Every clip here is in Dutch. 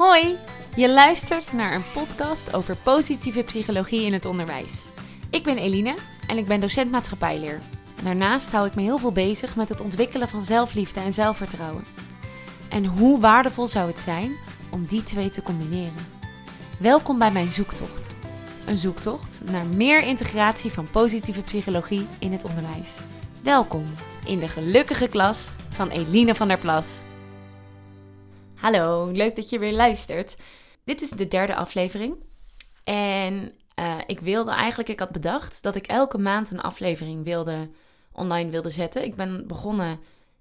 Hoi, je luistert naar een podcast over positieve psychologie in het onderwijs. Ik ben Eline en ik ben docent maatschappijleer. Daarnaast hou ik me heel veel bezig met het ontwikkelen van zelfliefde en zelfvertrouwen. En hoe waardevol zou het zijn om die twee te combineren? Welkom bij mijn zoektocht. Een zoektocht naar meer integratie van positieve psychologie in het onderwijs. Welkom in de gelukkige klas van Eline van der Plas. Hallo, leuk dat je weer luistert. Dit is de derde aflevering. En uh, ik wilde eigenlijk, ik had bedacht dat ik elke maand een aflevering wilde, online wilde zetten. Ik ben begonnen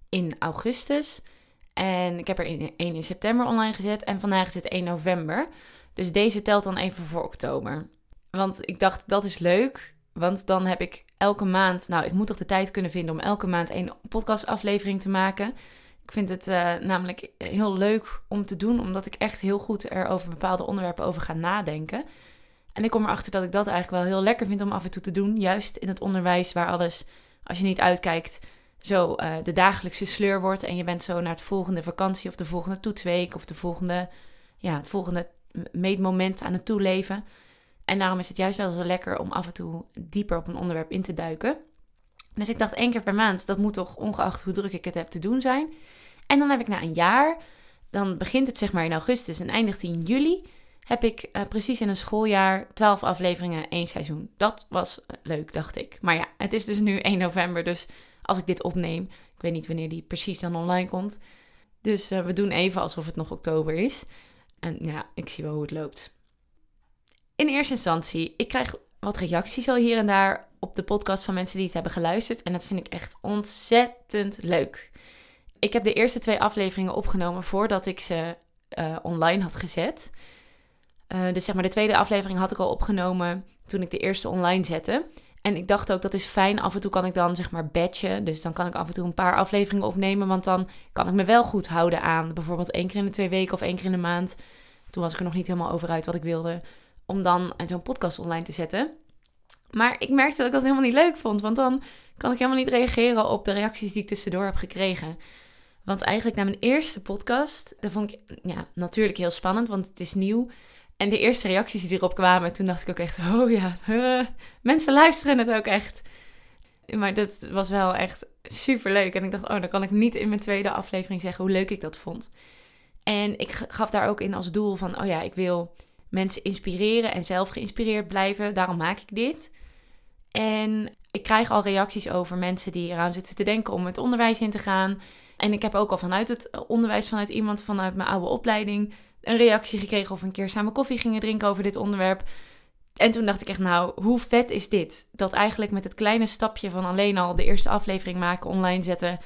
in augustus. En ik heb er 1 in september online gezet. En vandaag is het 1 november. Dus deze telt dan even voor oktober. Want ik dacht, dat is leuk. Want dan heb ik elke maand. Nou, ik moet toch de tijd kunnen vinden om elke maand één podcastaflevering te maken. Ik vind het uh, namelijk heel leuk om te doen, omdat ik echt heel goed er over bepaalde onderwerpen over ga nadenken. En ik kom erachter dat ik dat eigenlijk wel heel lekker vind om af en toe te doen. Juist in het onderwijs waar alles, als je niet uitkijkt, zo uh, de dagelijkse sleur wordt. En je bent zo naar het volgende vakantie of de volgende toetsweek of de volgende, ja, het volgende meetmoment aan het toeleven. En daarom is het juist wel zo lekker om af en toe dieper op een onderwerp in te duiken. Dus ik dacht één keer per maand, dat moet toch ongeacht hoe druk ik het heb te doen zijn. En dan heb ik na een jaar, dan begint het zeg maar in augustus en eindigt in juli, heb ik uh, precies in een schooljaar 12 afleveringen, één seizoen. Dat was eh, leuk, dacht ik. Maar ja, het is dus nu 1 november, dus als ik dit opneem, ik weet niet wanneer die precies dan online komt. Dus uh, we doen even alsof het nog oktober is. En ja, ik zie wel hoe het loopt. In eerste instantie, ik krijg wat reacties al hier en daar op de podcast van mensen die het hebben geluisterd. En dat vind ik echt ontzettend leuk. Ik heb de eerste twee afleveringen opgenomen voordat ik ze uh, online had gezet. Uh, dus zeg maar, de tweede aflevering had ik al opgenomen toen ik de eerste online zette. En ik dacht ook, dat is fijn. Af en toe kan ik dan zeg maar batchen. Dus dan kan ik af en toe een paar afleveringen opnemen. Want dan kan ik me wel goed houden aan bijvoorbeeld één keer in de twee weken of één keer in de maand. Toen was ik er nog niet helemaal over uit wat ik wilde. Om dan zo'n podcast online te zetten. Maar ik merkte dat ik dat helemaal niet leuk vond. Want dan kan ik helemaal niet reageren op de reacties die ik tussendoor heb gekregen. Want eigenlijk na mijn eerste podcast, dat vond ik ja, natuurlijk heel spannend, want het is nieuw. En de eerste reacties die erop kwamen, toen dacht ik ook echt, oh ja, mensen luisteren het ook echt. Maar dat was wel echt super leuk. En ik dacht, oh, dan kan ik niet in mijn tweede aflevering zeggen hoe leuk ik dat vond. En ik gaf daar ook in als doel van, oh ja, ik wil mensen inspireren en zelf geïnspireerd blijven. Daarom maak ik dit. En ik krijg al reacties over mensen die eraan zitten te denken om het onderwijs in te gaan. En ik heb ook al vanuit het onderwijs, vanuit iemand vanuit mijn oude opleiding, een reactie gekregen of een keer samen koffie gingen drinken over dit onderwerp. En toen dacht ik echt, nou, hoe vet is dit? Dat eigenlijk met het kleine stapje van alleen al de eerste aflevering maken, online zetten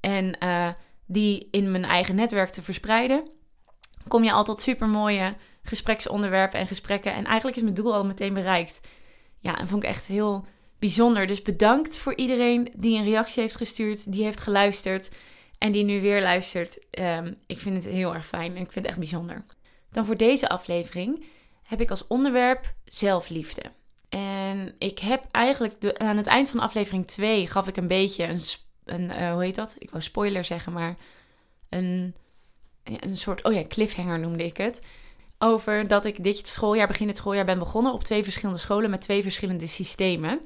en uh, die in mijn eigen netwerk te verspreiden, kom je al tot super mooie gespreksonderwerpen en gesprekken. En eigenlijk is mijn doel al meteen bereikt. Ja, en vond ik echt heel bijzonder. Dus bedankt voor iedereen die een reactie heeft gestuurd, die heeft geluisterd en die nu weer luistert. Um, ik vind het heel erg fijn en ik vind het echt bijzonder. Dan voor deze aflevering heb ik als onderwerp zelfliefde. En ik heb eigenlijk aan het eind van aflevering 2 gaf ik een beetje een, een uh, hoe heet dat? Ik wou spoiler zeggen, maar een, een soort, oh ja, cliffhanger noemde ik het. Over dat ik dit schooljaar, begin het schooljaar, ben begonnen op twee verschillende scholen met twee verschillende systemen.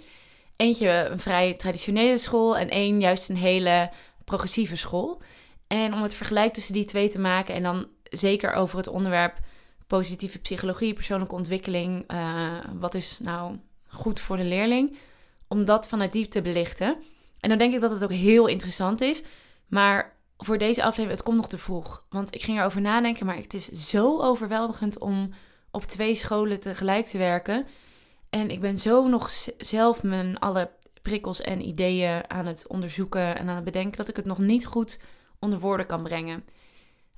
Eentje een vrij traditionele school en één juist een hele progressieve school. En om het vergelijk tussen die twee te maken en dan zeker over het onderwerp positieve psychologie, persoonlijke ontwikkeling, uh, wat is nou goed voor de leerling, om dat vanuit diep te belichten. En dan denk ik dat het ook heel interessant is, maar voor deze aflevering, het komt nog te vroeg. Want ik ging erover nadenken, maar het is zo overweldigend om op twee scholen tegelijk te werken. En ik ben zo nog zelf mijn alle prikkels en ideeën aan het onderzoeken en aan het bedenken dat ik het nog niet goed onder woorden kan brengen.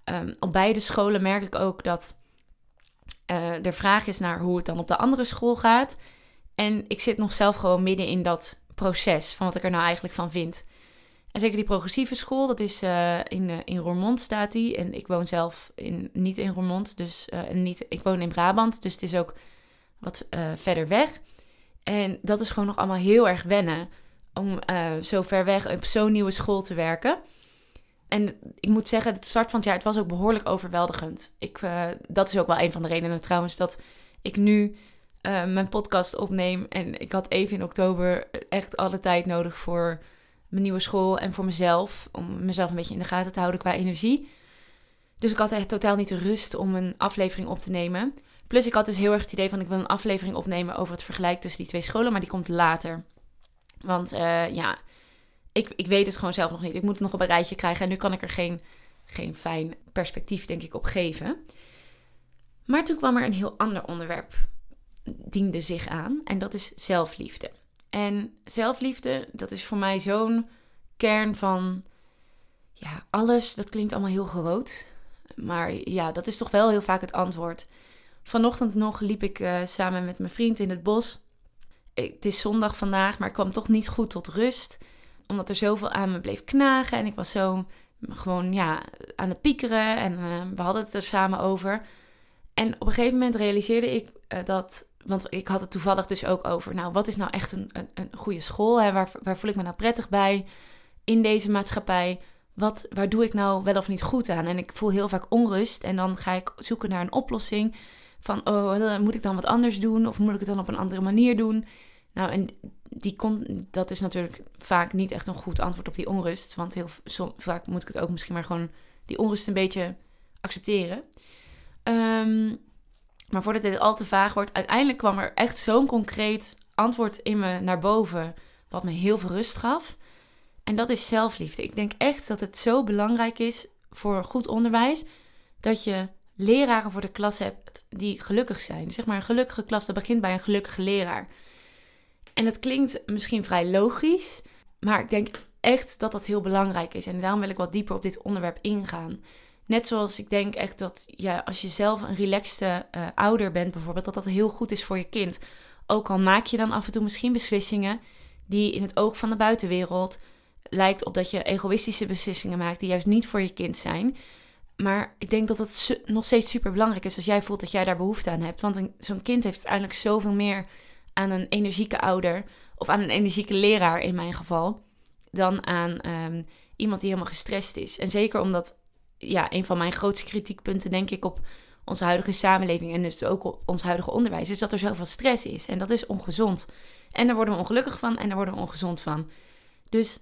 Um, op beide scholen merk ik ook dat uh, er vraag is naar hoe het dan op de andere school gaat. En ik zit nog zelf gewoon midden in dat proces van wat ik er nou eigenlijk van vind. En zeker die progressieve school, dat is uh, in, uh, in Roermond staat die. En ik woon zelf in, niet in Roermond, dus niet, ik woon in Brabant, dus het is ook wat verder weg. En dat is gewoon nog allemaal heel erg wennen om uh, zo ver weg op zo'n nieuwe school te werken. en ik moet zeggen, het start van het jaar, het was ook behoorlijk overweldigend. Ik, uh, dat is ook wel een van de redenen trouwens dat ik nu uh, mijn podcast opneem. En ik had even in oktober echt alle tijd nodig voor mijn nieuwe school en voor mezelf. Om mezelf een beetje in de gaten te houden qua energie. Dus ik had echt totaal niet de rust om een aflevering op te nemen. Plus ik had dus heel erg het idee van ik wil een aflevering opnemen over het vergelijk tussen die twee scholen. Maar die komt later. Want uh, ja, ik, ik weet het gewoon zelf nog niet. Ik moet het nog op een rijtje krijgen. En nu kan ik er geen, geen fijn perspectief, denk ik, op geven. Maar toen kwam er een heel ander onderwerp, diende zich aan. En dat is zelfliefde. En zelfliefde, dat is voor mij zo'n kern van. Ja, alles, dat klinkt allemaal heel groot. Maar ja, dat is toch wel heel vaak het antwoord. Vanochtend nog liep ik uh, samen met mijn vriend in het bos. Het is zondag vandaag, maar ik kwam toch niet goed tot rust omdat er zoveel aan me bleef knagen. En ik was zo gewoon ja, aan het piekeren. En uh, we hadden het er samen over. En op een gegeven moment realiseerde ik uh, dat. Want ik had het toevallig dus ook over. Nou, wat is nou echt een, een, een goede school? Hè? Waar, waar voel ik me nou prettig bij in deze maatschappij? Wat, waar doe ik nou wel of niet goed aan? En ik voel heel vaak onrust. En dan ga ik zoeken naar een oplossing. Van, oh, moet ik dan wat anders doen? Of moet ik het dan op een andere manier doen? Nou, en die kon, dat is natuurlijk vaak niet echt een goed antwoord op die onrust. Want heel vaak moet ik het ook misschien maar gewoon die onrust een beetje accepteren. Um, maar voordat dit al te vaag wordt, uiteindelijk kwam er echt zo'n concreet antwoord in me naar boven. Wat me heel veel rust gaf. En dat is zelfliefde. Ik denk echt dat het zo belangrijk is voor goed onderwijs. Dat je leraren voor de klas hebt die gelukkig zijn. Zeg maar een gelukkige klas, dat begint bij een gelukkige leraar. En het klinkt misschien vrij logisch, maar ik denk echt dat dat heel belangrijk is. En daarom wil ik wat dieper op dit onderwerp ingaan. Net zoals ik denk echt dat ja, als je zelf een relaxte uh, ouder bent bijvoorbeeld, dat dat heel goed is voor je kind. Ook al maak je dan af en toe misschien beslissingen die in het oog van de buitenwereld lijkt op dat je egoïstische beslissingen maakt die juist niet voor je kind zijn. Maar ik denk dat het nog steeds super belangrijk is als jij voelt dat jij daar behoefte aan hebt. Want zo'n kind heeft uiteindelijk zoveel meer aan een energieke ouder of aan een energieke leraar in mijn geval, dan aan ehm, iemand die helemaal gestrest is. En zeker omdat, ja, een van mijn grootste kritiekpunten, denk ik, op onze huidige samenleving en dus ook op ons huidige onderwijs, is dat er zoveel stress is. En dat is ongezond. En daar worden we ongelukkig van en daar worden we ongezond van. Dus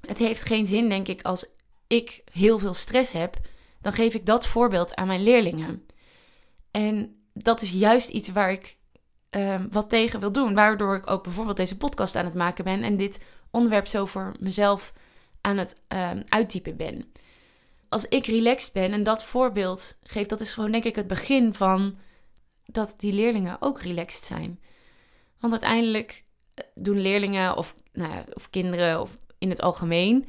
het heeft geen zin, denk ik, als ik heel veel stress heb, dan geef ik dat voorbeeld aan mijn leerlingen. En dat is juist iets waar ik um, wat tegen wil doen. Waardoor ik ook bijvoorbeeld deze podcast aan het maken ben en dit onderwerp zo voor mezelf aan het um, uittypen ben. Als ik relaxed ben en dat voorbeeld geef, dat is gewoon denk ik het begin van dat die leerlingen ook relaxed zijn. Want uiteindelijk eh, doen leerlingen of, nou ja, of kinderen of in het algemeen,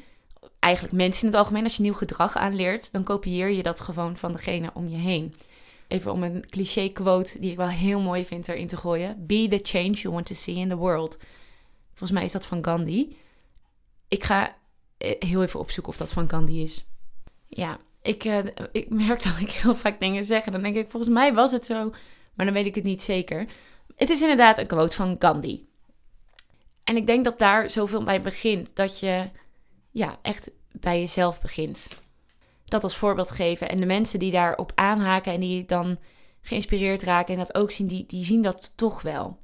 eigenlijk mensen in het algemeen, als je nieuw gedrag aanleert, dan kopieer je dat gewoon van degene om je heen even om een cliché quote die ik wel heel mooi vind erin te gooien. Be the change you want to see in the world. Volgens mij is dat van Gandhi. Ik ga eh, heel even opzoeken of dat van Gandhi is. Ja, ik, uh, ik merk dat ik heel vaak dingen zeg. Dan denk ik, volgens mij was het zo. Maar dan weet ik het niet zeker. Het is inderdaad een quote van Gandhi. En ik denk dat daar zoveel bij begint. Dat je ja, echt bij jezelf begint dat als voorbeeld geven. En de mensen die daarop aanhaken en die dan geïnspireerd raken en dat ook zien, die, die zien dat toch wel.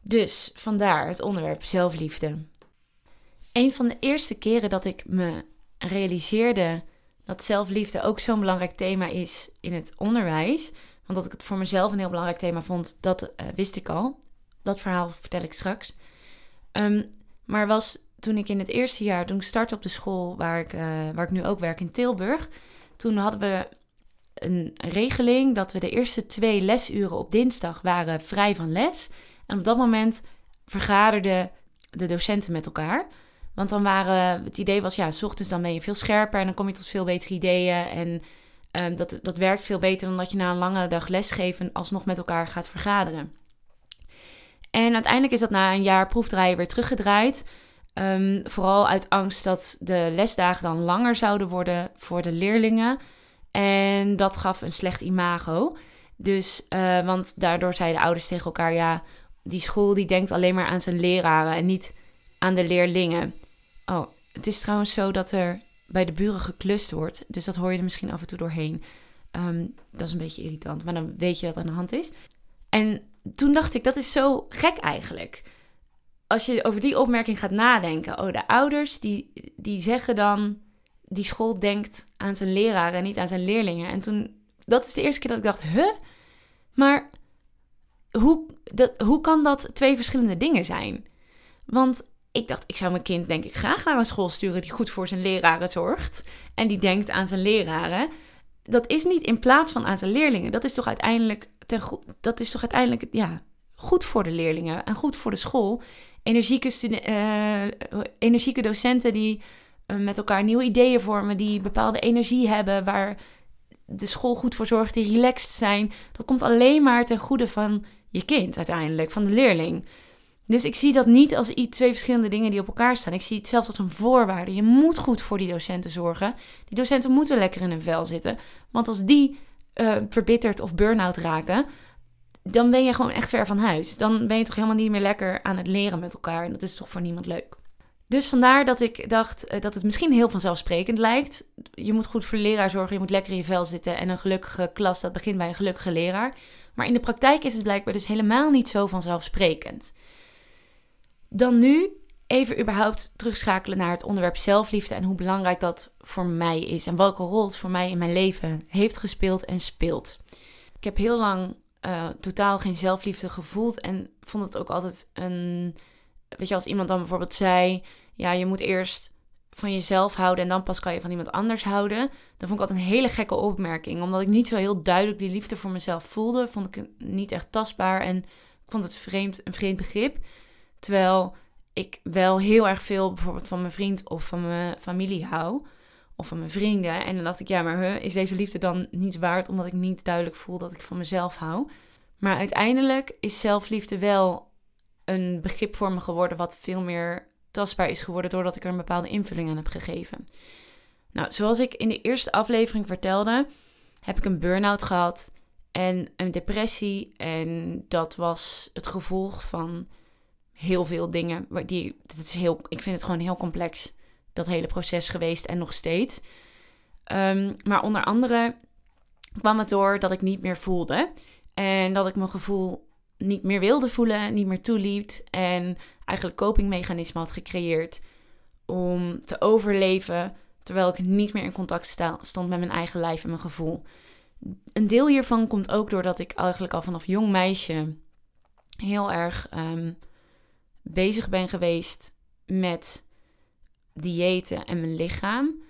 Dus vandaar het onderwerp zelfliefde. Een van de eerste keren dat ik me realiseerde dat zelfliefde ook zo'n belangrijk thema is in het onderwijs. Want dat ik het voor mezelf een heel belangrijk thema vond, dat uh, wist ik al. Dat verhaal vertel ik straks. Um, maar was toen ik in het eerste jaar, toen ik startte op de school waar ik, uh, waar ik nu ook werk in Tilburg, toen hadden we een regeling dat we de eerste twee lesuren op dinsdag waren vrij van les. En op dat moment vergaderden de docenten met elkaar. Want dan waren, het idee was, ja, s ochtends dan ben je veel scherper en dan kom je tot veel betere ideeën. En um, dat, dat werkt veel beter dan dat je na een lange dag lesgeven alsnog met elkaar gaat vergaderen. En uiteindelijk is dat na een jaar proefdraaien weer teruggedraaid. Um, vooral uit angst dat de lesdagen dan langer zouden worden voor de leerlingen. En dat gaf een slecht imago. Dus, uh, want daardoor zeiden ouders tegen elkaar: ja, die school die denkt alleen maar aan zijn leraren en niet aan de leerlingen. Oh, het is trouwens zo dat er bij de buren geklust wordt. Dus dat hoor je er misschien af en toe doorheen. Ehm, dat is een beetje irritant, maar dan weet je dat aan de hand is. En toen dacht ik, dat is zo gek eigenlijk. Als je over die opmerking gaat nadenken. Oh, de ouders die, die zeggen dan... Die school denkt aan zijn leraren en niet aan zijn leerlingen. En toen... Dat is de eerste keer dat ik dacht, huh? Maar hoe, dat, hoe kan dat twee verschillende dingen zijn? Want ik dacht, ik zou mijn kind denk ik graag naar een school sturen die goed voor zijn leraren zorgt. En die denkt aan zijn leraren. Dat is niet in plaats van aan zijn leerlingen. Dat is toch uiteindelijk, ten, dat is toch uiteindelijk ja, goed voor de leerlingen en goed voor de school. Energieke, uh, energieke docenten die uh, met elkaar nieuwe ideeën vormen, die bepaalde energie hebben, waar de school goed voor zorgt, die relaxed zijn. Dat komt alleen maar ten goede van je kind uiteindelijk, van de leerling. Dus ik zie dat niet als twee verschillende dingen die op elkaar staan. Ik zie het zelfs als een voorwaarde. Je moet goed voor die docenten zorgen. Die docenten moeten lekker in hun vel zitten. Want als die uh, verbitterd of burn-out raken, dan ben je gewoon echt ver van huis. Dan ben je toch helemaal niet meer lekker aan het leren met elkaar. En dat is toch voor niemand leuk. Dus vandaar dat ik dacht uh, dat het misschien heel vanzelfsprekend lijkt. Je moet goed voor de leraar zorgen, je moet lekker in je vel zitten. En een gelukkige klas, dat begint bij een gelukkige leraar. Maar in de praktijk is het blijkbaar dus helemaal niet zo vanzelfsprekend. Dan nu even überhaupt terugschakelen naar het onderwerp zelfliefde en hoe belangrijk dat voor mij is en welke rol het voor mij in mijn leven heeft gespeeld en speelt. Ik heb heel lang uh, totaal geen zelfliefde gevoeld en vond het ook altijd een. Weet je, als iemand dan bijvoorbeeld zei: Ja, je moet eerst van jezelf houden en dan pas kan je van iemand anders houden. Dan vond ik altijd een hele gekke opmerking. Omdat ik niet zo heel duidelijk die liefde voor mezelf voelde, vond ik het niet echt tastbaar en ik vond het vreemd, een vreemd begrip. Terwijl ik wel heel erg veel bijvoorbeeld van mijn vriend of van mijn familie hou. Of van mijn vrienden. En dan dacht ik, ja, maar is deze liefde dan niet waard omdat ik niet duidelijk voel dat ik van mezelf hou? Maar uiteindelijk is zelfliefde wel een begrip voor me geworden wat veel meer tastbaar is geworden doordat ik er een bepaalde invulling aan heb gegeven. Nou, zoals ik in de eerste aflevering vertelde, heb ik een burn-out gehad en een depressie. En dat was het gevolg van heel veel dingen. Die, dat is heel, ik vind het gewoon heel complex, dat hele proces geweest en nog steeds. Ehm, maar onder andere kwam het door dat ik niet meer voelde. En dat ik mijn gevoel niet meer wilde voelen, niet meer toeliet. En eigenlijk copingmechanismen had gecreëerd om te overleven. Terwijl ik niet meer in contact stond met mijn eigen lijf en mijn gevoel. Een deel hiervan komt ook doordat ik eigenlijk al vanaf jong meisje heel erg ehm, bezig ben geweest met diëten en mijn lichaam.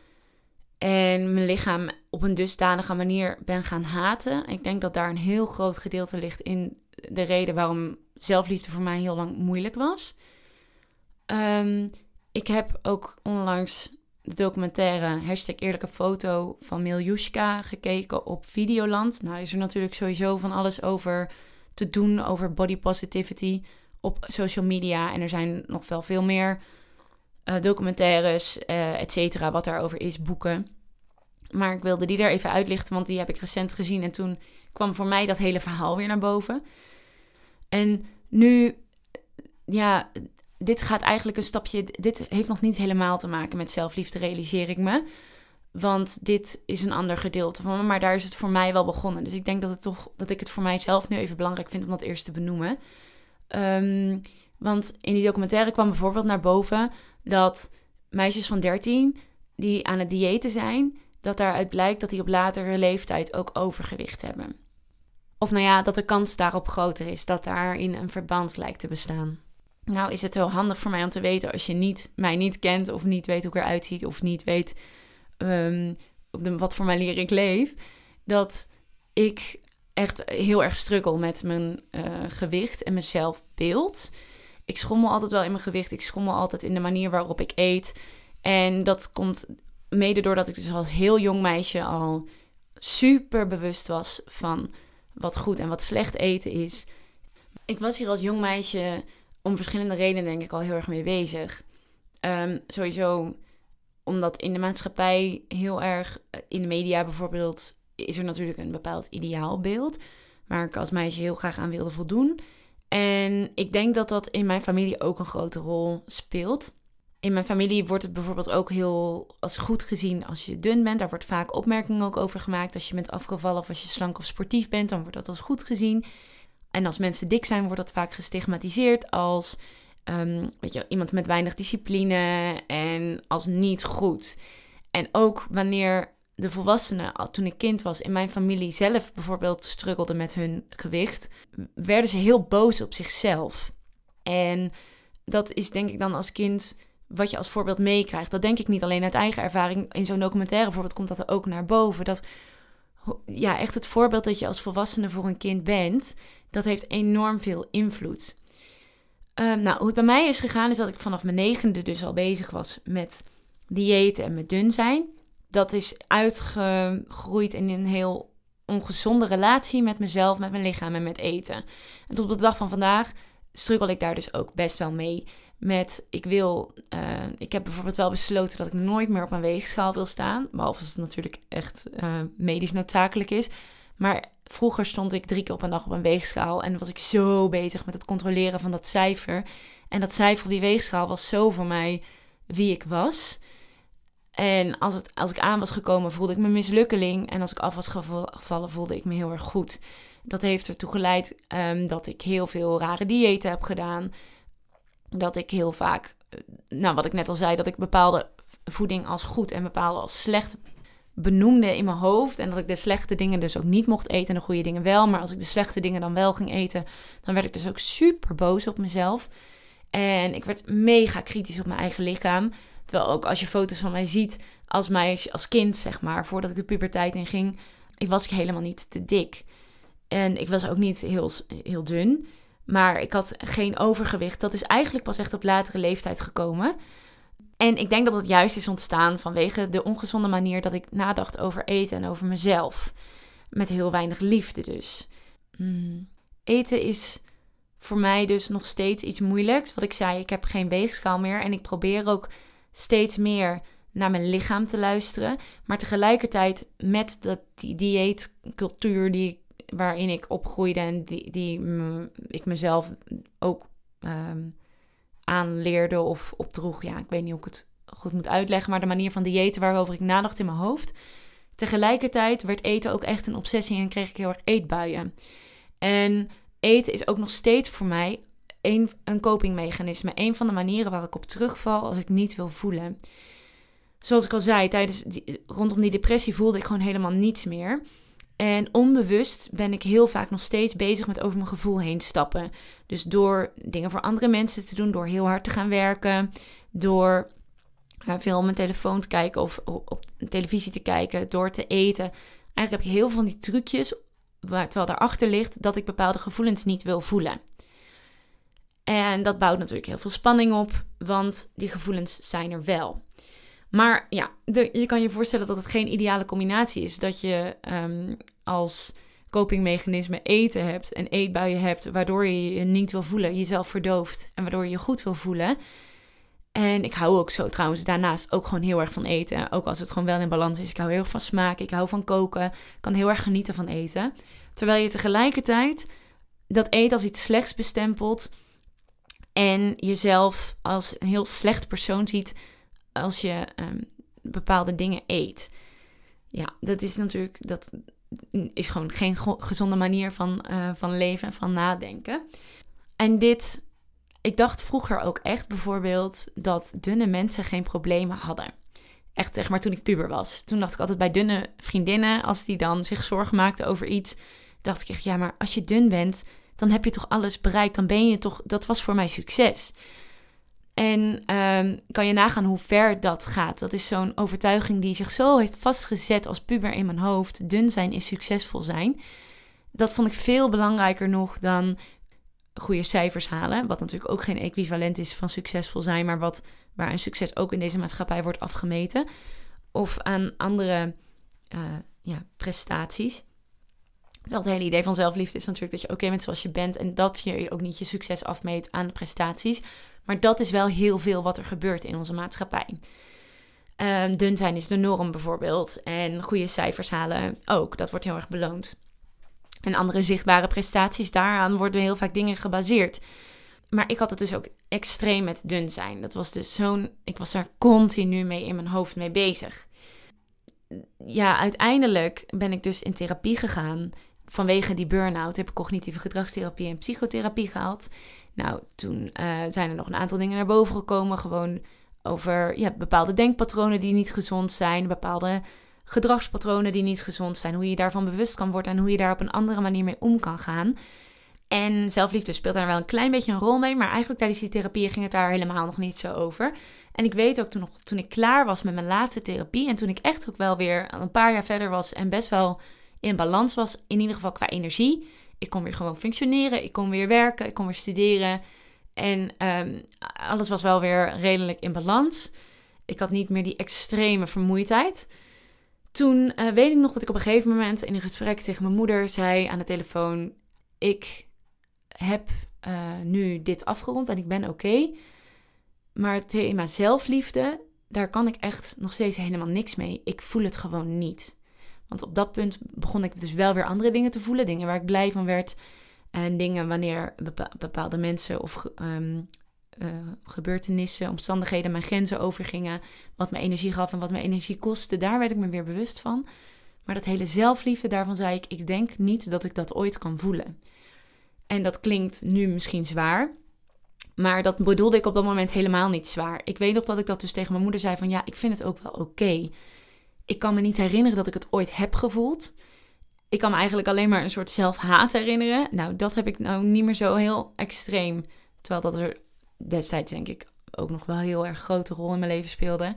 En mijn lichaam op een dusdanige manier ben gaan haten. Ik denk dat daar een heel groot gedeelte ligt in de reden waarom zelfliefde voor mij heel lang moeilijk was. Ehm, ik heb ook onlangs de documentaire hashtag eerlijke foto van Miljushka gekeken op Videoland. Nou is er natuurlijk sowieso van alles over te doen over body positivity op social media. En er zijn nog wel veel meer uh, documentaires, uh, et cetera, wat daarover is, boeken. Maar ik wilde die er even uitlichten, want die heb ik recent gezien. En toen kwam voor mij dat hele verhaal weer naar boven. En nu, ja, dit gaat eigenlijk een stapje. Dit heeft nog niet helemaal te maken met zelfliefde, realiseer ik me. Want dit is een ander gedeelte van me, maar daar is het voor mij wel begonnen. Dus ik denk dat, het toch, dat ik het voor mijzelf nu even belangrijk vind om dat eerst te benoemen. Um, want in die documentaire kwam bijvoorbeeld naar boven dat meisjes van 13 die aan het diëten zijn, dat daaruit blijkt dat die op latere leeftijd ook overgewicht hebben. Of nou ja, dat de kans daarop groter is, dat daarin een verband lijkt te bestaan. Nou is het heel handig voor mij om te weten als je niet, mij niet kent of niet weet hoe ik eruit ziet of niet weet um, op de, wat voor manier ik leef, dat ik echt heel erg struggle met mijn uh, gewicht en mijn zelfbeeld. Ik schommel altijd wel in mijn gewicht. Ik schommel altijd in de manier waarop ik eet. En dat komt mede doordat ik dus als heel jong meisje al super bewust was van wat goed en wat slecht eten is. Ik was hier als jong meisje om verschillende redenen denk ik al heel erg mee bezig. Um, sowieso omdat in de maatschappij heel erg, eh, in de media bijvoorbeeld, is er natuurlijk een bepaald ideaalbeeld waar ik als meisje heel graag aan wilde voldoen. En ik denk dat dat in mijn familie ook een grote rol speelt. in mijn familie wordt het bijvoorbeeld ook heel als goed gezien als je dun bent. Daar wordt vaak opmerkingen ook over gemaakt. Als je bent afgevallen of als je slank of sportief bent, dan wordt dat als goed gezien. En als mensen dik zijn, wordt dat vaak gestigmatiseerd als um, weet je, iemand met weinig discipline en als niet goed. En ook wanneer de volwassenen, toen ik kind was, in mijn familie zelf bijvoorbeeld struggelden met hun gewicht, werden ze heel boos op zichzelf. En dat is denk ik dan als kind wat je als voorbeeld meekrijgt. Dat denk ik niet alleen uit eigen ervaring. In zo'n documentaire bijvoorbeeld komt dat er ook naar boven. Dat ja, echt het voorbeeld dat je als volwassene voor een kind bent, dat heeft enorm veel invloed. Um, nou, hoe het bij mij is gegaan, is dat ik vanaf mijn negende dus al bezig was met diëten en met dun zijn. Dat is uitgegroeid in een heel ongezonde relatie met mezelf, met mijn lichaam en met eten. En tot op de dag van vandaag struggle ik daar dus ook best wel mee. Met ik wil, uh, ik heb bijvoorbeeld wel besloten dat ik nooit meer op een weegschaal wil staan. Behalve als het natuurlijk echt uh, medisch noodzakelijk is. Maar vroeger stond ik drie keer op een dag op een weegschaal. En was ik zo bezig met het controleren van dat cijfer. En dat cijfer op die weegschaal was zo voor mij wie ik was. En als, het, als ik aan was gekomen, voelde ik me mislukkeling. En als ik af was gevallen, voelde ik me heel erg goed. Dat heeft ertoe geleid um, dat ik heel veel rare diëten heb gedaan. Dat ik heel vaak, eh, nou wat ik net al zei, dat ik bepaalde voeding als goed en bepaalde als slecht benoemde in mijn hoofd. En dat ik de slechte dingen dus ook niet mocht eten en de goede dingen wel. Maar als ik de slechte dingen dan wel ging eten, dan werd ik dus ook super boos op mezelf. En ik werd mega kritisch op mijn eigen lichaam. Terwijl ook als je foto's van mij ziet als meisje, als kind, zeg maar, voordat ik de puberteit in ging, ik was ik helemaal niet te dik. En ik was ook niet heel, heel dun. Maar ik had geen overgewicht. Dat is eigenlijk pas echt op latere leeftijd gekomen. En ik denk dat het juist is ontstaan vanwege de ongezonde manier dat ik nadacht over eten en over mezelf. Met heel weinig liefde dus. Mm. Eten is voor mij dus nog steeds iets moeilijks. Wat ik zei, ik heb geen weegschaal meer en ik probeer ook steeds meer naar mijn lichaam te luisteren. Maar tegelijkertijd met dat, die dieetcultuur die, waarin ik opgroeide en die, die ik mezelf ook um, aanleerde of opdroeg. Ja, ik weet niet hoe ik het goed moet uitleggen, maar de manier van diëten waarover ik nadacht in mijn hoofd. Tegelijkertijd werd eten ook echt een obsessie en kreeg ik heel erg eetbuien. En eten is ook nog steeds voor mij een, een copingmechanisme. Een van de manieren waar ik op terugval als ik niet wil voelen. Zoals ik al zei, tijdens die, rondom die depressie voelde ik gewoon helemaal niets meer. En onbewust ben ik heel vaak nog steeds bezig met over mijn gevoel heen stappen. Dus door dingen voor andere mensen te doen, door heel hard te gaan werken, door uh, veel op mijn telefoon te kijken of op, televisie te kijken, door te eten. Eigenlijk heb je heel veel van die trucjes, waar, terwijl daarachter ligt dat ik bepaalde gevoelens niet wil voelen. En dat bouwt natuurlijk heel veel spanning op, want die gevoelens zijn er wel. Maar ja, je kan je voorstellen dat het geen ideale combinatie is. Dat je um, als copingmechanisme eten hebt en eetbuien hebt, waardoor je je niet wil voelen, jezelf verdooft en waardoor je je goed wil voelen. En ik hou ook zo trouwens daarnaast ook gewoon heel erg van eten. Ook als het gewoon wel in balans is. Ik hou heel erg van smaak, ik hou van koken, ik kan heel erg genieten van eten. Terwijl je tegelijkertijd dat eten als iets slechts bestempelt en jezelf als een heel slecht persoon ziet als je um, bepaalde dingen eet. Ja, dat is natuurlijk, dat is gewoon geen gezonde manier van, uh, van leven en van nadenken. En dit, ik dacht vroeger ook echt bijvoorbeeld dat dunne mensen geen problemen hadden. Echt zeg maar toen ik puber was. Toen dacht ik altijd bij dunne vriendinnen, als die dan zich zorgen maakten over iets, dacht ik echt, ja, maar als je dun bent, dan heb je toch alles bereikt. Dan ben je toch, dat was voor mij succes. En um, kan je nagaan hoe ver dat gaat. Dat is zo'n overtuiging die zich zo heeft vastgezet als puber in mijn hoofd. Dun zijn is succesvol zijn. Dat vond ik veel belangrijker nog dan goede cijfers halen. Wat natuurlijk ook geen equivalent is van succesvol zijn, maar wat, waar een succes ook in deze maatschappij wordt afgemeten. Of aan andere uh, ja, prestaties. Het hele idee van zelfliefde is natuurlijk dat je oké bent zoals je bent en dat je ook niet je succes afmeet aan de prestaties. Maar dat is wel heel veel wat er gebeurt in onze maatschappij. Um, dun zijn is de norm bijvoorbeeld. En goede cijfers halen ook. Dat wordt heel erg beloond. En andere zichtbare prestaties, daaraan worden heel vaak dingen gebaseerd. Maar ik had het dus ook extreem met dun zijn. Dat was dus zo'n. Ik was daar continu mee in mijn hoofd mee bezig. Ja, uiteindelijk ben ik dus in therapie gegaan. Vanwege die burn-out heb ik cognitieve gedragstherapie en psychotherapie gehad. Nou, toen uh, zijn er nog een aantal dingen naar boven gekomen. Gewoon over ja, bepaalde denkpatronen die niet gezond zijn. Bepaalde gedragspatronen die niet gezond zijn. Hoe je daarvan bewust kan worden en hoe je daar op een andere manier mee om kan gaan. En zelfliefde speelt daar wel een klein beetje een rol mee, maar eigenlijk tijdens die therapie ging het daar helemaal nog niet zo over. En ik weet ook toen, nog, toen ik klaar was met mijn laatste therapie en toen ik echt ook wel weer een paar jaar verder was en best wel in balans was, in ieder geval qua energie. Ik kon weer gewoon functioneren, ik kon weer werken, ik kon weer studeren en um, alles was wel weer redelijk in balans. Ik had niet meer die extreme vermoeidheid. Toen uh, weet ik nog dat ik op een gegeven moment in een gesprek tegen mijn moeder zei aan de telefoon: Ik heb uh, nu dit afgerond en ik ben oké. Maar het thema zelfliefde, daar kan ik echt nog steeds helemaal niks mee. Ik voel het gewoon niet. Want op dat punt begon ik dus wel weer andere dingen te voelen. Dingen waar ik blij van werd. En dingen wanneer bepaalde mensen of um, uh, gebeurtenissen, omstandigheden mijn grenzen overgingen. Wat me energie gaf en wat me energie kostte. Daar werd ik me weer bewust van. Maar dat hele zelfliefde, daarvan zei ik, ik denk niet dat ik dat ooit kan voelen. En dat klinkt nu misschien zwaar. Maar dat bedoelde ik op dat moment helemaal niet zwaar. Ik weet nog dat ik dat dus tegen mijn moeder zei van ja, ik vind het ook wel oké. Ik kan me niet herinneren dat ik het ooit heb gevoeld. Ik kan me eigenlijk alleen maar een soort zelfhaat herinneren. Nou, dat heb ik nou niet meer zo heel extreem. Terwijl dat er destijds denk ik ook nog wel heel erg grote rol in mijn leven speelde.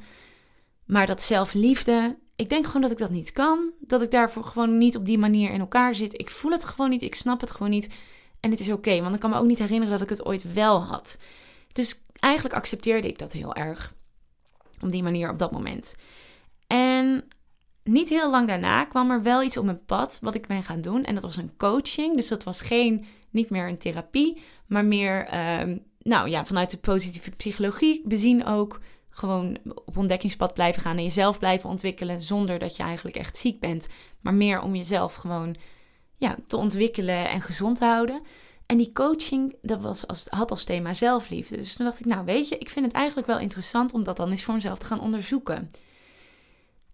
Maar dat zelfliefde, ik denk gewoon dat ik dat niet kan. Dat ik daarvoor gewoon niet op die manier in elkaar zit. Ik voel het gewoon niet, ik snap het gewoon niet. En het is oké, want ik kan me ook niet herinneren dat ik het ooit wel had. Dus eigenlijk accepteerde ik dat heel erg. Op die manier op dat moment. En niet heel lang daarna kwam er wel iets op mijn pad wat ik ben gaan doen. En dat was een coaching. Dus dat was geen, niet meer een therapie, maar meer, ehm, nou ja, vanuit de positieve psychologie bezien ook. Gewoon op ontdekkingspad blijven gaan en jezelf blijven ontwikkelen zonder dat je eigenlijk echt ziek bent. Maar meer om jezelf gewoon ja, te ontwikkelen en gezond te houden. En die coaching, dat was als, had als thema zelfliefde. Dus toen dacht ik, nou weet je, ik vind het eigenlijk wel interessant om dat dan eens voor mezelf te gaan onderzoeken.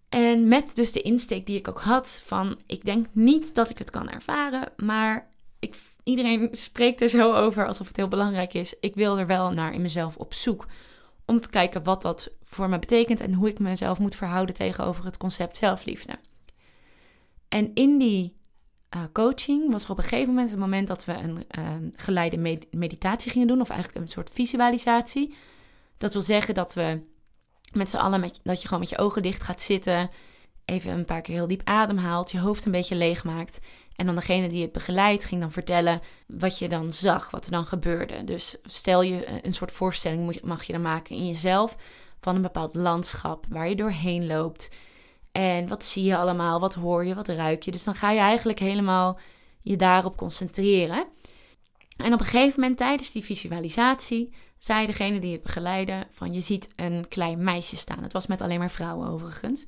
En met dus de insteek die ik ook had van, ik denk niet dat ik het kan ervaren, maar ik, iedereen spreekt er zo over alsof het heel belangrijk is. Ik wil er wel naar in mezelf op zoek om te kijken wat dat voor me betekent en hoe ik mezelf moet verhouden tegenover het concept zelfliefde. En in die uh, coaching was er op een gegeven moment het moment dat we een uh, geleide meditatie gingen doen, of eigenlijk een soort visualisatie. Dat wil zeggen dat we met z'n allen, met, dat je gewoon met je ogen dicht gaat zitten, even een paar keer heel diep ademhaalt, je hoofd een beetje leeg maakt. En dan degene die het begeleidt ging dan vertellen wat je dan zag, wat er dan gebeurde. Dus stel je eh, een soort voorstelling mag je dan maken in jezelf van een bepaald landschap waar je doorheen loopt. En wat zie je allemaal? Wat hoor je? Wat ruik je? Dus dan ga je eigenlijk helemaal je daarop concentreren. En op een gegeven moment tijdens die visualisatie zei degene die het begeleidde van je ziet een klein meisje staan. Het was met alleen maar vrouwen overigens.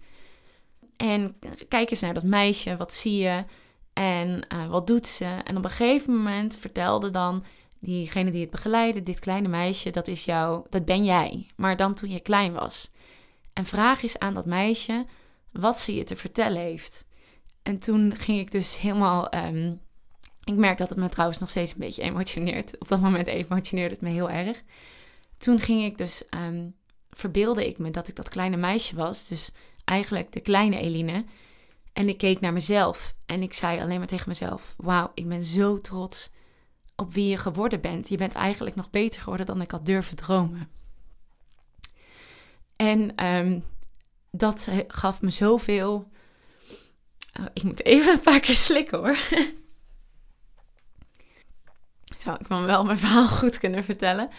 En kijk eens naar dat meisje, wat zie je en uh, wat doet ze? En op een gegeven moment vertelde dan diegene die het begeleidde, dit kleine meisje, dat is jou, dat ben jij, maar dan toen je klein was. En vraag eens aan dat meisje wat ze je te vertellen heeft. En toen ging ik dus helemaal. Ehm, ik merk dat het me trouwens nog steeds een beetje emotioneert. Op dat moment emotioneerde het me heel erg. Toen ging ik dus. Um, verbeelde ik me dat ik dat kleine meisje was. Dus eigenlijk de kleine Eline. En ik keek naar mezelf. En ik zei alleen maar tegen mezelf: Wauw, ik ben zo trots op wie je geworden bent. Je bent eigenlijk nog beter geworden dan ik had durven dromen. En um, dat gaf me zoveel. Oh, ik moet even een paar keer slikken hoor. Zou ik me wel mijn verhaal goed kunnen vertellen?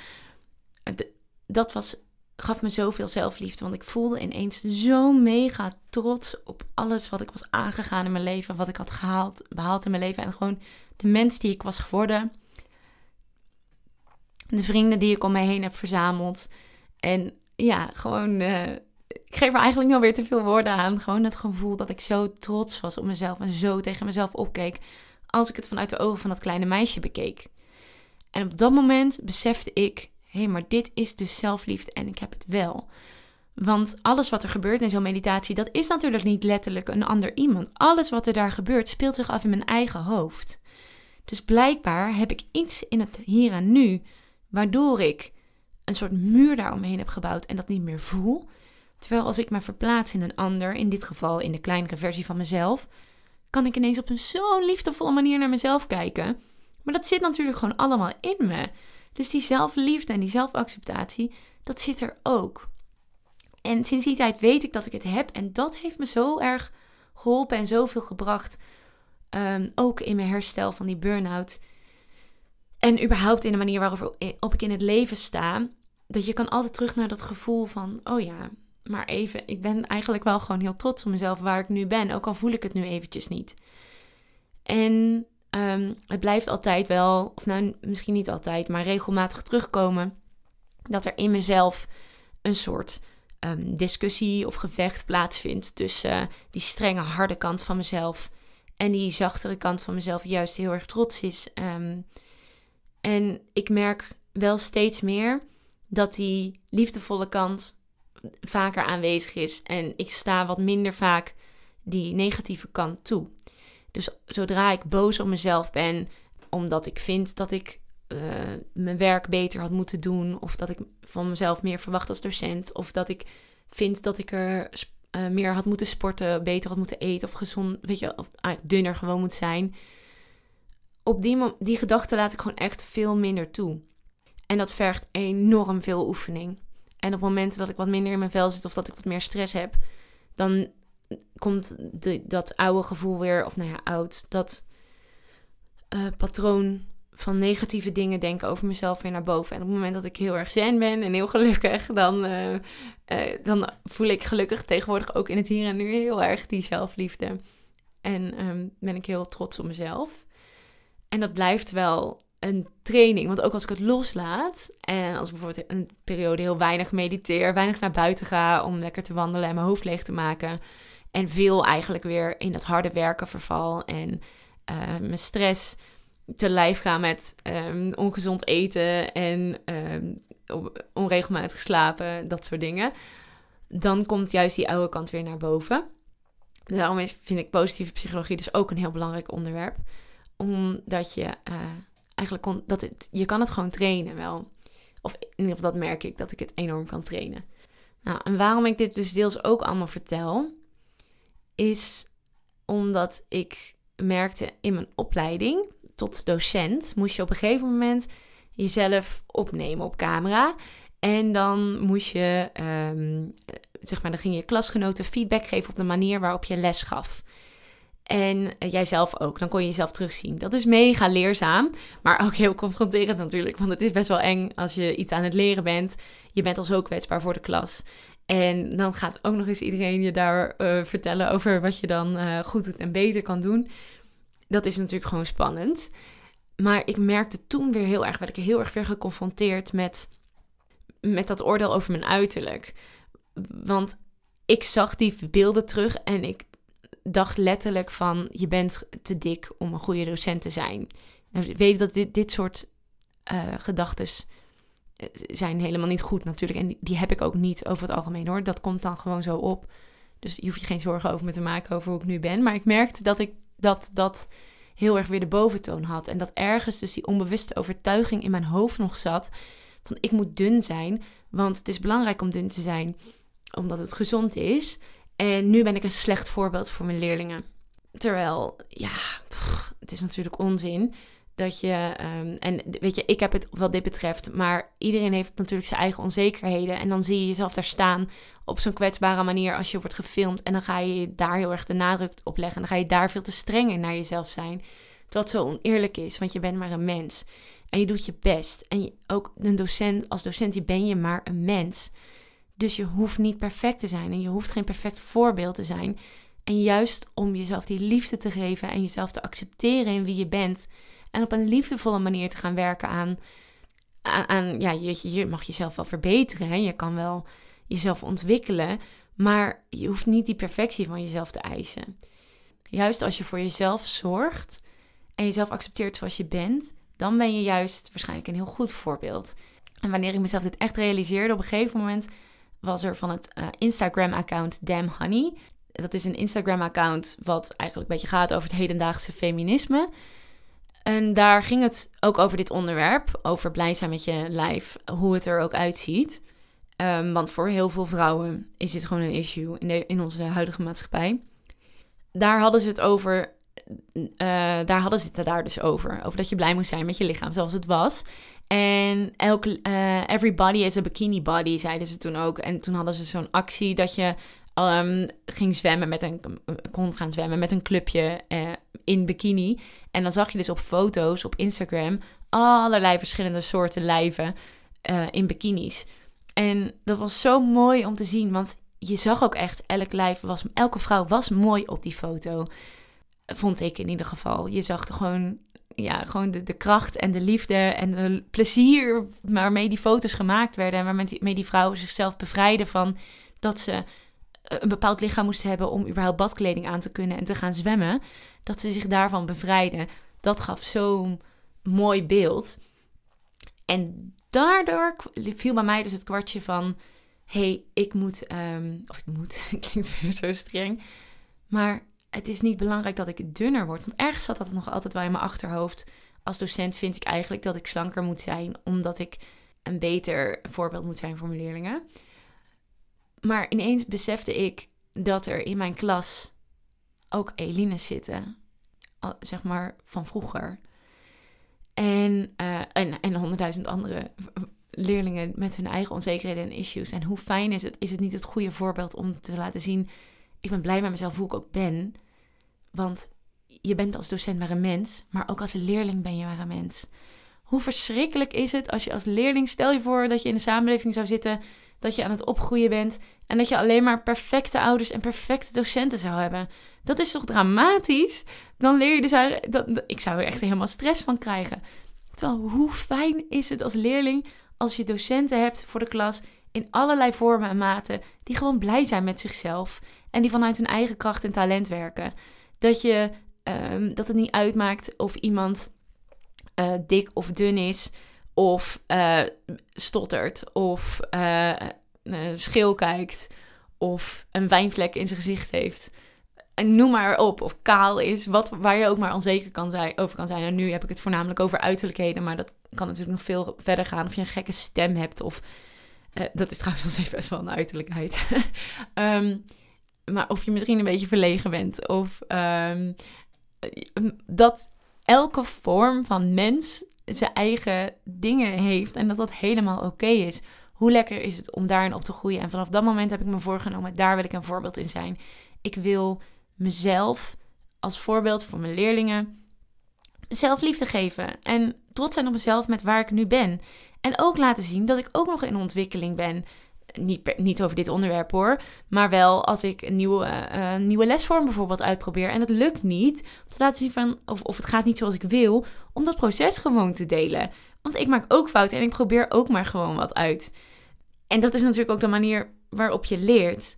dat was, gaf me zoveel zelfliefde. Want ik voelde ineens zo mega trots op alles wat ik was aangegaan in mijn leven. Wat ik had gehaald, behaald in mijn leven. En gewoon de mens die ik was geworden. De vrienden die ik om me heen heb verzameld. En ja, gewoon uh, ik geef er eigenlijk nog weer te veel woorden aan. Gewoon het gevoel dat ik zo trots was op mezelf en zo tegen mezelf opkeek. Als ik het vanuit de ogen van dat kleine meisje bekeek. En op dat moment besefte ik hé, hey, maar dit is dus zelfliefde en ik heb het wel. Want alles wat er gebeurt in zo'n meditatie, dat is natuurlijk niet letterlijk een ander iemand. Alles wat er daar gebeurt, speelt zich af in mijn eigen hoofd. Dus blijkbaar heb ik iets in het hier en nu, waardoor ik een soort muur daaromheen heb gebouwd en dat niet meer voel. Terwijl als ik me verplaats in een ander, in dit geval in de kleinere versie van mezelf, kan ik ineens op een zo'n liefdevolle manier naar mezelf kijken. Maar dat zit natuurlijk gewoon allemaal in me. Dus die zelfliefde en die zelfacceptatie, dat zit er ook. En sinds die tijd weet ik dat ik het heb. En dat heeft me zo erg geholpen en zoveel gebracht. Um, ook in mijn herstel van die burn-out. En überhaupt in de manier waarop ik in het leven sta. Dat je kan altijd terug naar dat gevoel van: oh ja, maar even, ik ben eigenlijk wel gewoon heel trots op mezelf waar ik nu ben. Ook al voel ik het nu eventjes niet. En um, het blijft altijd wel, of nou misschien niet altijd, maar regelmatig terugkomen. Dat er in mezelf een soort um, discussie of gevecht plaatsvindt tussen uh, die strenge, harde kant van mezelf en die zachtere kant van mezelf, die juist heel erg trots is. Um, en ik merk wel steeds meer dat die liefdevolle kant vaker aanwezig is. En ik sta wat minder vaak die negatieve kant toe. Dus zodra ik boos op mezelf ben, omdat ik vind dat ik uh, mijn werk beter had moeten doen, of dat ik van mezelf meer verwacht als docent, of dat ik vind dat ik er uh, meer had moeten sporten, beter had moeten eten, of gezond, weet je, of eigenlijk dunner gewoon moet zijn. Op die, die gedachte laat ik gewoon echt veel minder toe. En dat vergt enorm veel oefening. En op momenten dat ik wat minder in mijn vel zit of dat ik wat meer stress heb, dan komt de, dat oude gevoel weer, of nou ja, oud, dat uh, patroon van negatieve dingen denken over mezelf weer naar boven. En op het moment dat ik heel erg zen ben en heel gelukkig, dan, uh, uh, dan voel ik gelukkig tegenwoordig ook in het hier en nu heel erg die zelfliefde. En um, ben ik heel trots op mezelf. En dat blijft wel een training. Want ook als ik het loslaat en als ik bijvoorbeeld een periode heel weinig mediteer, weinig naar buiten ga om lekker te wandelen en mijn hoofd leeg te maken. En veel eigenlijk weer in dat harde werken verval en uh, mijn stress te lijf gaan met um, ongezond eten en um, onregelmatig slapen, dat soort dingen. Dan komt juist die oude kant weer naar boven. Daarom is, vind ik positieve psychologie dus ook een heel belangrijk onderwerp. Omdat je uh, eigenlijk kon, dat het, je kan het gewoon trainen wel. Of in ieder geval dat merk ik, dat ik het enorm kan trainen. Nou, en waarom ik dit dus deels ook allemaal vertel, is omdat ik merkte in mijn opleiding tot docent, moest je op een gegeven moment jezelf opnemen op camera. En dan moest je, um, zeg maar, dan ging je klasgenoten feedback geven op de manier waarop je les gaf. En uh, jijzelf ook. Dan kon je jezelf terugzien. Dat is mega leerzaam, maar ook heel confronterend natuurlijk. Want het is best wel eng als je iets aan het leren bent. Je bent al zo kwetsbaar voor de klas. En dan gaat ook nog eens iedereen je daar uh, vertellen over wat je dan uh, goed doet en beter kan doen. Dat is natuurlijk gewoon spannend. Maar ik merkte toen weer heel erg, werd ik heel erg weer geconfronteerd met, met dat oordeel over mijn uiterlijk. Want ik zag die beelden terug en ik dacht letterlijk van je bent te dik om een goede docent te zijn. Nou, weet dat dit, dit soort uh, gedachten eh, zijn helemaal niet goed natuurlijk. En die, heb ik ook niet over het algemeen hoor. Dat komt dan gewoon zo op. Dus je hoeft je geen zorgen over me te maken over hoe ik nu ben. Maar ik merkte dat ik dat, dat heel erg weer de boventoon had. En dat ergens dus die onbewuste overtuiging in mijn hoofd nog zat. Van ik moet dun zijn. Want het is belangrijk om dun te zijn. Omdat het gezond is. En nu ben ik een slecht voorbeeld voor mijn leerlingen. Terwijl, ja, het is natuurlijk onzin dat je. Um, en weet je, ik heb het wat dit betreft, maar iedereen heeft natuurlijk zijn eigen onzekerheden. En dan zie je jezelf daar staan op zo'n kwetsbare manier als je wordt gefilmd. En dan ga je daar heel erg de nadruk op leggen. En dan ga je daar veel te streng in naar jezelf zijn. Wat zo oneerlijk is, want je bent maar een mens. En je doet je best. En je, ook een docent, als docent ben je maar een mens. Dus je hoeft niet perfect te zijn en je hoeft geen perfect voorbeeld te zijn. En juist om jezelf die liefde te geven en jezelf te accepteren in wie je bent. En op een liefdevolle manier te gaan werken aan. aan, ja, je, je mag jezelf wel verbeteren. Je kan wel jezelf ontwikkelen. Maar je hoeft niet die perfectie van jezelf te eisen. Juist als je voor jezelf zorgt en jezelf accepteert zoals je bent, dan ben je juist waarschijnlijk een heel goed voorbeeld. En wanneer ik mezelf dit echt realiseerde, op een gegeven moment was er van het Instagram-account Damn Honey. Dat is een Instagram-account wat eigenlijk een beetje gaat over het hedendaagse feminisme. En daar ging het ook over dit onderwerp, over blij zijn met je lijf, hoe het er ook uitziet. Um, want voor heel veel vrouwen is dit gewoon een issue in, in onze huidige maatschappij. Daar hadden ze het over. Uh, daar hadden ze het daar dus over. Over dat je blij moest zijn met je lichaam zoals het was. En elke, uh, everybody is a bikini body, zeiden ze toen ook. En toen hadden ze zo'n actie dat je um, ging zwemmen met een, kon gaan zwemmen met een clubje uh, in bikini. En dan zag je dus op foto's op Instagram allerlei verschillende soorten lijven uh, in bikinis. En dat was zo mooi om te zien, want je zag ook echt, elk lijf was, elke vrouw was mooi op die foto. Vond ik in ieder geval. Je zag gewoon, ja, gewoon de, de kracht en de liefde en de plezier waarmee die foto's gemaakt werden. En waarmee die, die vrouwen zichzelf bevrijden van dat ze een bepaald lichaam moesten hebben om überhaupt badkleding aan te kunnen en te gaan zwemmen. Dat ze zich daarvan bevrijden. Dat gaf zo'n mooi beeld. En daardoor viel bij mij dus het kwartje van: hey, ik moet, um, of ik moet, klinkt weer zo streng, maar het is niet belangrijk dat ik dunner word. Want ergens zat dat nog altijd wel in mijn achterhoofd. Als docent vind ik eigenlijk dat ik slanker moet zijn, omdat ik een beter voorbeeld moet zijn voor mijn leerlingen. Maar ineens besefte ik dat er in mijn klas ook Elines zitten, zeg maar van vroeger. En, uh, en, en honderdduizend andere leerlingen met hun eigen onzekerheden en issues. En hoe fijn is het? Is het niet het goede voorbeeld om te laten zien: ik ben blij met mezelf hoe ik ook ben. Want je bent als docent maar een mens, maar ook als leerling ben je maar een mens. Hoe verschrikkelijk is het als je als leerling, stel je voor dat je in de samenleving zou zitten, dat je aan het opgroeien bent en dat je alleen maar perfecte ouders en perfecte docenten zou hebben. Dat is toch dramatisch? Dan leer je dus dat, ik zou er echt helemaal stress van krijgen. Terwijl hoe fijn is het als leerling als je docenten hebt voor de klas in allerlei vormen en maten die gewoon blij zijn met zichzelf en die vanuit hun eigen kracht en talent werken. Dat, je, um, dat het niet uitmaakt of iemand uh, dik of dun is, of uh, stottert, of uh, schil kijkt, of een wijnvlek in zijn gezicht heeft en noem maar op, of kaal is, wat, waar je ook maar onzeker kan zijn, over kan zijn. En nu heb ik het voornamelijk over uiterlijkheden, maar dat kan natuurlijk nog veel verder gaan. Of je een gekke stem hebt, of dat is trouwens even best wel een uiterlijkheid. um, maar of je misschien een beetje verlegen bent, of um, dat elke vorm van mens zijn eigen dingen heeft en dat dat helemaal oké is. Hoe lekker is het om daarin op te groeien? En vanaf dat moment heb ik me voorgenomen, daar wil ik een voorbeeld in zijn. Ik wil mezelf als voorbeeld voor mijn leerlingen zelfliefde geven. En trots zijn op mezelf met waar ik nu ben. En ook laten zien dat ik ook nog in ontwikkeling ben. Niet, niet over dit onderwerp hoor, maar wel als ik een nieuwe, uh, nieuwe lesvorm bijvoorbeeld uitprobeer en het lukt niet, om te laten zien of, of het gaat niet zoals ik wil, om dat proces gewoon te delen. Want ik maak ook fouten en ik probeer ook maar gewoon wat uit. En dat is natuurlijk ook de manier waarop je leert.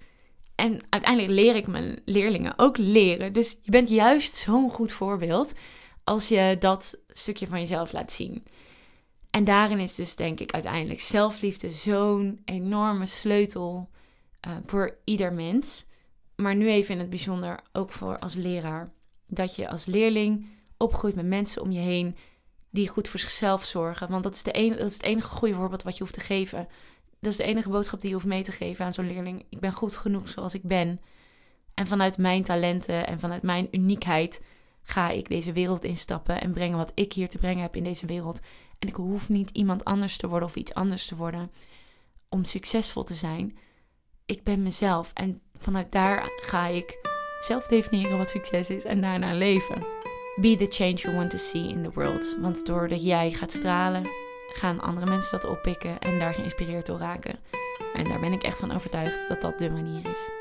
En uiteindelijk leer ik mijn leerlingen ook leren. Dus je bent juist zo'n goed voorbeeld als je dat stukje van jezelf laat zien. En daarin is dus denk ik uiteindelijk zelfliefde zo'n enorme sleutel uh, voor ieder mens. Maar nu even in het bijzonder ook voor als leraar. Dat je als leerling opgroeit met mensen om je heen die goed voor zichzelf zorgen. Want dat is, de enige, dat is het enige goede voorbeeld wat je hoeft te geven dat is de enige boodschap die je hoeft mee te geven aan zo'n leerling. Ik ben goed genoeg zoals ik ben. En vanuit mijn talenten en vanuit mijn uniekheid ga ik deze wereld instappen en brengen wat ik hier te brengen heb in deze wereld. En ik hoef niet iemand anders te worden of iets anders te worden om succesvol te zijn. Ik ben mezelf en vanuit daar ga ik zelf definiëren wat succes is en daarna leven. Be the change you want to see in the world. Want doordat jij gaat stralen, gaan andere mensen dat oppikken en daar geïnspireerd door raken. En daar ben ik echt van overtuigd dat dat de manier is.